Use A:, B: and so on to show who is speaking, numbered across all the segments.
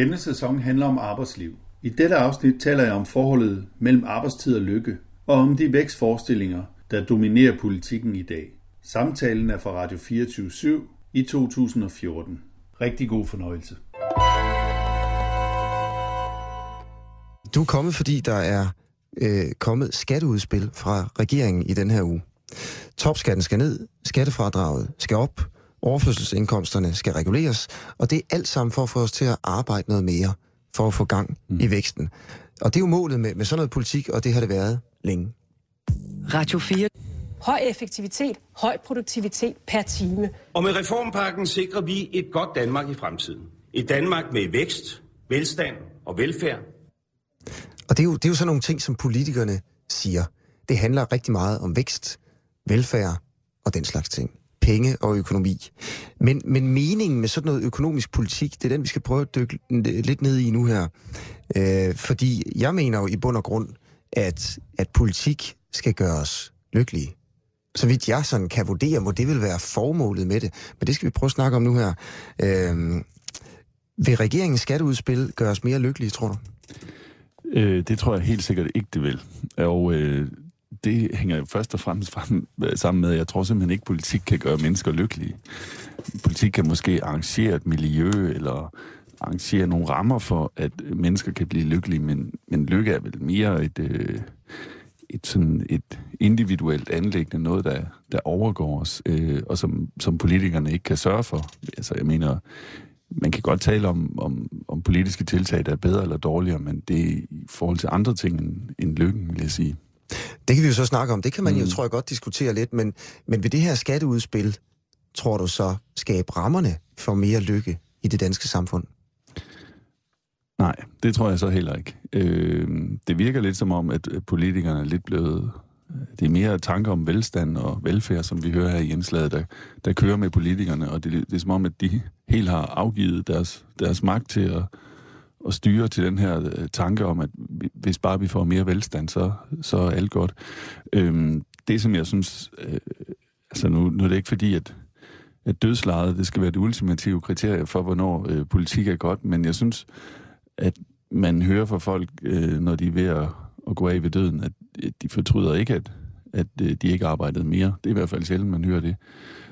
A: Denne sæson handler om arbejdsliv. I dette afsnit taler jeg om forholdet mellem arbejdstid og lykke, og om de vækstforestillinger, der dominerer politikken i dag. Samtalen er fra Radio 24 i 2014. Rigtig god fornøjelse.
B: Du er kommet, fordi der er øh, kommet skatteudspil fra regeringen i den her uge. Topskatten skal ned, skattefradraget skal op, overførselsindkomsterne skal reguleres, og det er alt sammen for at få os til at arbejde noget mere, for at få gang mm. i væksten. Og det er jo målet med, med sådan noget politik, og det har det været længe.
C: Radio 4. Høj effektivitet, høj produktivitet per time.
D: Og med reformpakken sikrer vi et godt Danmark i fremtiden. Et Danmark med vækst, velstand og velfærd.
B: Og det er, jo, det er jo sådan nogle ting, som politikerne siger. Det handler rigtig meget om vækst, velfærd og den slags ting. Penge og økonomi. Men, men meningen med sådan noget økonomisk politik, det er den, vi skal prøve at dykke lidt ned i nu her. Øh, fordi jeg mener jo i bund og grund, at, at politik skal gøre os lykkelige. Så vidt jeg sådan kan vurdere, må det vil være formålet med det. Men det skal vi prøve at snakke om nu her. Øh, vil regeringens skatteudspil gøre os mere lykkelige, tror du?
E: Øh, det tror jeg helt sikkert ikke, det vil. Og øh, det hænger jo først og fremmest frem, øh, sammen med, at jeg tror simpelthen ikke, at politik kan gøre mennesker lykkelige. Politik kan måske arrangere et miljø, eller arrangere nogle rammer for, at mennesker kan blive lykkelige, men, men lykke er vel mere et, øh, et, sådan et individuelt anlæggende, noget, der, der overgår os, øh, og som, som politikerne ikke kan sørge for. Altså, jeg mener, man kan godt tale om, om, om politiske tiltag, der er bedre eller dårligere, men det er i forhold til andre ting end, end lykken, vil jeg sige.
B: Det kan vi jo så snakke om. Det kan man mm. jo, tror jeg, godt diskutere lidt. Men, men ved det her skatteudspil, tror du så, skabe rammerne for mere lykke i det danske samfund?
E: Nej, det tror jeg så heller ikke. Øh, det virker lidt som om, at politikerne er lidt blevet... Det er mere tanker om velstand og velfærd, som vi hører her i indslaget, der, der kører med politikerne, og det, det er som om, at de helt har afgivet deres, deres magt til at, at styre til den her øh, tanke om, at hvis bare vi får mere velstand, så, så er alt godt. Øhm, det, som jeg synes... Øh, altså nu, nu er det ikke fordi, at, at dødslejet det skal være det ultimative kriterie for, hvornår øh, politik er godt, men jeg synes, at man hører fra folk, øh, når de er ved at, at gå af ved døden, at de fortryder ikke, at, at øh, de ikke arbejdede mere. Det er i hvert fald sjældent, man hører det.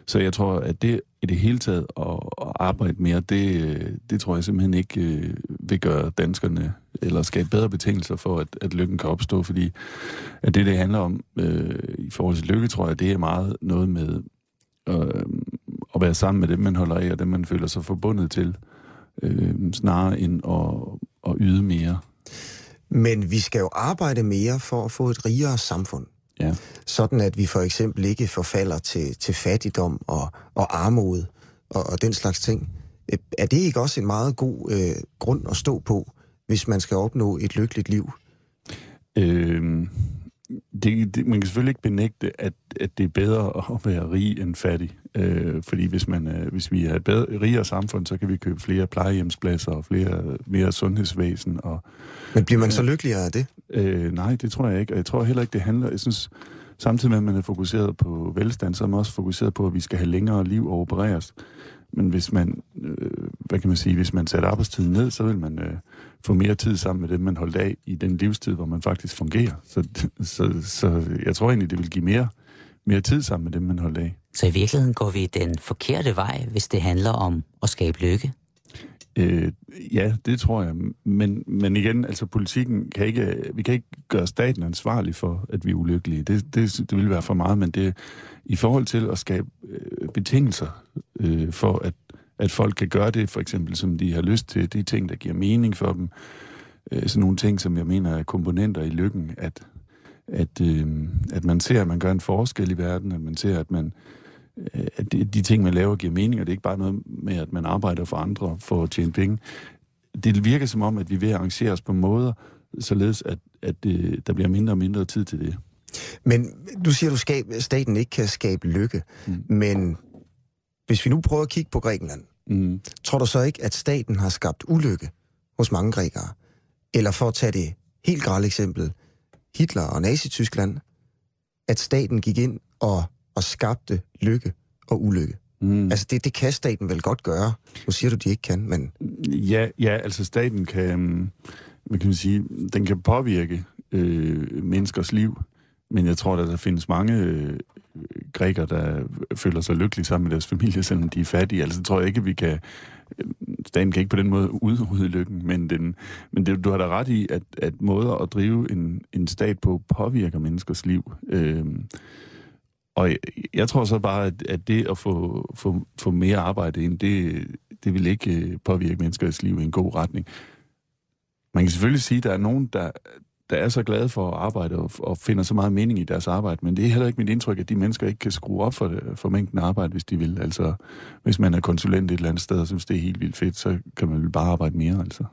E: Så jeg tror, at det i det hele taget at, at arbejde mere, det, øh, det tror jeg simpelthen ikke øh, vil gøre danskerne, eller skabe bedre betingelser for, at, at lykken kan opstå, fordi at det, det handler om øh, i forhold til lykke, tror jeg, det er meget noget med øh, at være sammen med dem, man holder af, og dem, man føler sig forbundet til, øh, snarere end at, at yde mere.
B: Men vi skal jo arbejde mere for at få et rigere samfund. Ja. Sådan at vi for eksempel ikke forfalder til, til fattigdom og, og armod og, og den slags ting. Er det ikke også en meget god øh, grund at stå på, hvis man skal opnå et lykkeligt liv?
E: Øh, det, det, man kan selvfølgelig ikke benægte, at, at det er bedre at være rig end fattig. Øh, fordi hvis, man, øh, hvis vi er et bedre, rigere samfund, så kan vi købe flere plejehjemspladser og flere, mere sundhedsvæsen. Og,
B: Men bliver man så lykkeligere af det?
E: Øh, nej, det tror jeg ikke. Og jeg tror heller ikke, det handler... Jeg synes, samtidig med, at man er fokuseret på velstand, så er man også fokuseret på, at vi skal have længere liv og opereres. Men hvis man, øh, hvad kan man sige, hvis man sætter arbejdstiden ned, så vil man øh, få mere tid sammen med dem, man holdt af i den livstid, hvor man faktisk fungerer. Så, så, så jeg tror egentlig, det vil give mere, mere tid sammen med dem, man holdt af.
C: Så i virkeligheden går vi den forkerte vej, hvis det handler om at skabe lykke?
E: Øh, ja, det tror jeg. Men, men igen, altså politikken kan ikke, vi kan ikke gøre staten ansvarlig for, at vi er ulykkelige. Det, det, det vil være for meget, men det i forhold til at skabe øh, betingelser øh, for, at, at folk kan gøre det, for eksempel som de har lyst til, de ting, der giver mening for dem, øh, sådan nogle ting, som jeg mener er komponenter i lykken, at, at, øh, at man ser, at man gør en forskel i verden, at man ser, at man øh, at de, de ting, man laver, giver mening, og det er ikke bare noget med, at man arbejder for andre for at tjene penge. Det virker som om, at vi vil arrangere os på måder, således at, at det, der bliver mindre og mindre tid til det.
B: Men du siger, at staten ikke kan skabe lykke, mm. men hvis vi nu prøver at kigge på Grækenland, mm. tror du så ikke, at staten har skabt ulykke hos mange grækere? Eller for at tage det helt grælde eksempel, Hitler og Nazi-Tyskland, at staten gik ind og, og skabte lykke og ulykke? Mm. Altså, det, det kan staten vel godt gøre. Nu siger du, de ikke kan, men...
E: Ja, ja altså staten kan, mm, hvad kan man sige, den kan påvirke øh, menneskers liv, men jeg tror, at der findes mange øh, grækere, der føler sig lykkelige sammen med deres familie, selvom de er fattige. Altså, tror jeg ikke, vi kan... Øh, staten kan ikke på den måde udrydde lykken, men, den, men det, du har da ret i, at, at måder at drive en, en stat på påvirker menneskers liv. Øh, og jeg, jeg tror så bare, at, at det at få, få, få mere arbejde ind, det, det vil ikke øh, påvirke menneskers liv i en god retning. Man kan selvfølgelig sige, at der er nogen, der, der er så glade for at arbejde og, og finder så meget mening i deres arbejde, men det er heller ikke mit indtryk, at de mennesker ikke kan skrue op for, for mængden af arbejde, hvis de vil. Altså, hvis man er konsulent et eller andet sted og synes, det er helt vildt fedt, så kan man bare arbejde mere, altså.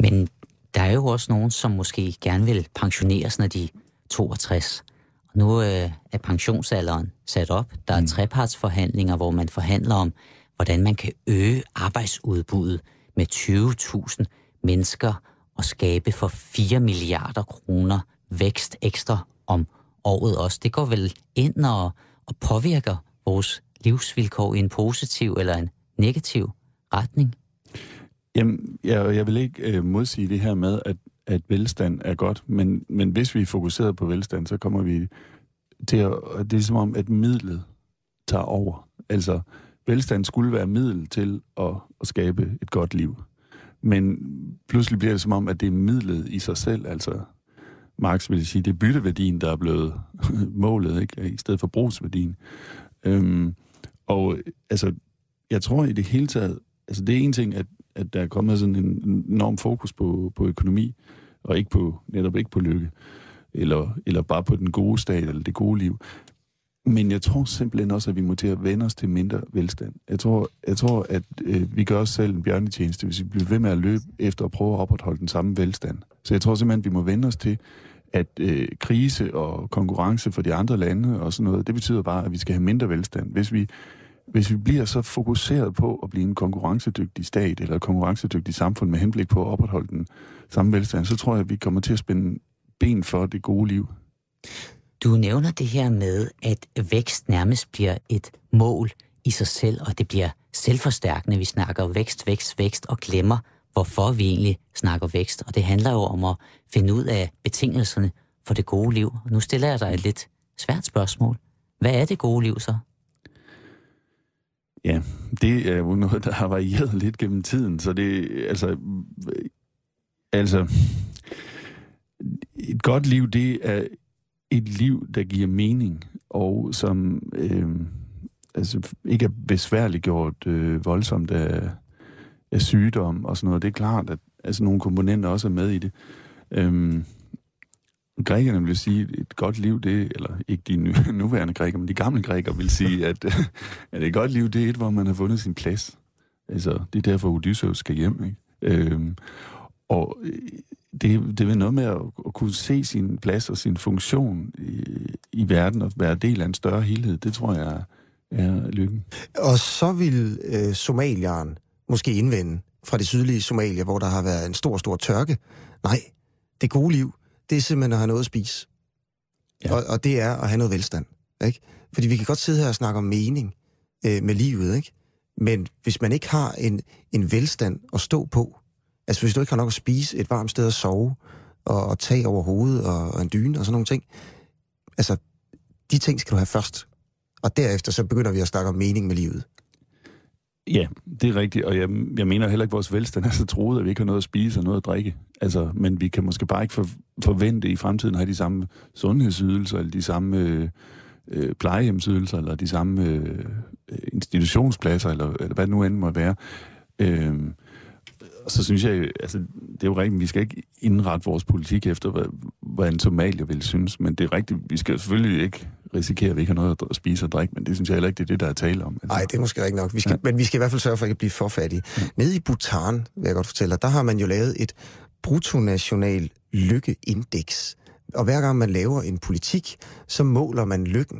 F: Men der er jo også nogen, som måske gerne vil pensioneres, når de er 62. Nu øh, er pensionsalderen sat op. Der er mm. trepartsforhandlinger, hvor man forhandler om, hvordan man kan øge arbejdsudbuddet med 20.000 mennesker og skabe for 4 milliarder kroner vækst ekstra om året også. Det går vel ind og, og påvirker vores livsvilkår i en positiv eller en negativ retning?
E: Jamen, jeg, jeg vil ikke øh, modsige det her med, at, at velstand er godt, men, men hvis vi er fokuseret på velstand, så kommer vi til at... Det er som om, at midlet tager over. Altså, velstand skulle være middel til at, at skabe et godt liv. Men pludselig bliver det som om, at det er midlet i sig selv, altså Marx vil sige, det er bytteværdien, der er blevet målet, ikke? i stedet for brugsværdien. Øhm, og altså, jeg tror i det hele taget, altså det er en ting, at, at der er kommet sådan en enorm fokus på, på økonomi, og ikke på, netop ikke på lykke, eller, eller bare på den gode stat, eller det gode liv. Men jeg tror simpelthen også, at vi må til at vende os til mindre velstand. Jeg tror, jeg tror at øh, vi gør os selv en bjørnetjeneste, hvis vi bliver ved med at løbe efter at prøve at opretholde den samme velstand. Så jeg tror simpelthen, at vi må vende os til, at øh, krise og konkurrence for de andre lande og sådan noget, det betyder bare, at vi skal have mindre velstand. Hvis vi, hvis vi bliver så fokuseret på at blive en konkurrencedygtig stat eller et konkurrencedygtig samfund med henblik på at opretholde den samme velstand, så tror jeg, at vi kommer til at spænde ben for det gode liv.
F: Du nævner det her med, at vækst nærmest bliver et mål i sig selv, og det bliver selvforstærkende. Vi snakker vækst, vækst, vækst og glemmer, hvorfor vi egentlig snakker vækst. Og det handler jo om at finde ud af betingelserne for det gode liv. Og nu stiller jeg dig et lidt svært spørgsmål. Hvad er det gode liv så?
E: Ja, det er jo noget, der har varieret lidt gennem tiden. Så det, altså, altså, et godt liv, det er et liv, der giver mening, og som øh, altså, ikke er besværligt gjort øh, voldsomt af, af sygdom og sådan noget. Det er klart, at altså, nogle komponenter også er med i det. Øh, grækerne vil sige, at et godt liv, det eller ikke de nuværende grækere, men de gamle grækere vil sige, at, at et godt liv, det er et, hvor man har fundet sin plads. Altså, det er derfor, Odysseus skal hjem. Ikke? Øhm, og det, det er noget med at, at kunne se sin plads og sin funktion i, i verden og være del af en større helhed. Det tror jeg er lykken.
B: Og så vil øh, somalieren måske indvende fra det sydlige Somalia, hvor der har været en stor, stor tørke. Nej, det gode liv, det er simpelthen at have noget at spise. Ja. Og, og det er at have noget velstand. Ikke? Fordi vi kan godt sidde her og snakke om mening øh, med livet, ikke? Men hvis man ikke har en, en velstand at stå på, Altså, hvis du ikke har nok at spise, et varmt sted at sove, og, og tag over hovedet, og, og en dyne, og sådan nogle ting. Altså, de ting skal du have først. Og derefter så begynder vi at snakke om mening med livet.
E: Ja, det er rigtigt, og jeg, jeg mener heller ikke, at vores velstand er så troet, at vi ikke har noget at spise og noget at drikke. Altså, men vi kan måske bare ikke for, forvente i fremtiden at have de samme sundhedsydelser, eller de samme øh, øh, plejehjemsydelser, eller de samme øh, øh institutionspladser, eller, eller hvad det nu end må være. Øh, og så synes jeg, altså, det er jo rigtigt, vi skal ikke indrette vores politik efter, hvad, hvad en somalier vil synes, men det er rigtigt, vi skal selvfølgelig ikke risikere, at vi ikke har noget at spise og drikke, men det synes jeg heller ikke, det er det, der er tale om.
B: Nej, det er måske rigtigt nok. Vi skal, ja. Men vi skal i hvert fald sørge for at ikke blive for fattige. Ja. Nede i Bhutan, vil jeg godt fortælle dig, der har man jo lavet et bruttonational lykkeindeks. Og hver gang man laver en politik, så måler man lykken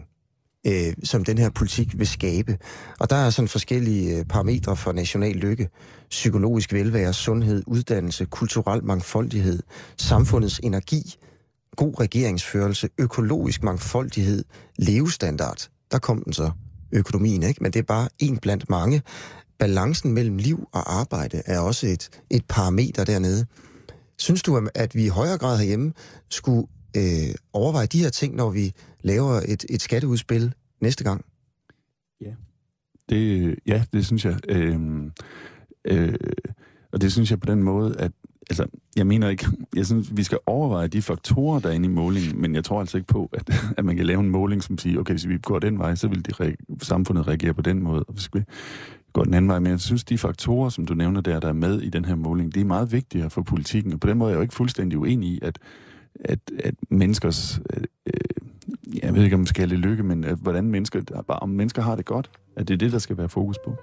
B: øh, som den her politik vil skabe. Og der er sådan forskellige øh, parametre for national lykke. Psykologisk velvære, sundhed, uddannelse, kulturel mangfoldighed, samfundets energi, god regeringsførelse, økologisk mangfoldighed, levestandard. Der kom den så. økonomien, ikke? men det er bare en blandt mange. Balancen mellem liv og arbejde er også et, et parameter dernede. Synes du, at vi i højere grad herhjemme skulle øh, overveje de her ting, når vi laver et, et skatteudspil næste gang?
E: Ja, det, ja, det synes jeg. Øh, øh, og det synes jeg på den måde, at altså, jeg mener ikke, jeg synes, vi skal overveje de faktorer, der er inde i målingen, men jeg tror altså ikke på, at, at man kan lave en måling, som siger, okay, hvis vi går den vej, så vil de re- samfundet reagere på den måde, og hvis vi går den anden vej. Men jeg synes, de faktorer, som du nævner der, der er med i den her måling, det er meget vigtigere for politikken, og på den måde er jeg jo ikke fuldstændig uenig i, at, at, at menneskers, øh, øh, jeg ved ikke, om man skal have lykke, men at, hvordan mennesker, bare om mennesker har det godt, at det er det, der skal være fokus på.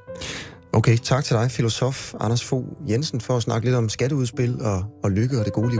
B: Okay, tak til dig, filosof Anders Fogh Jensen, for at snakke lidt om skatteudspil og, og lykke og det gode liv.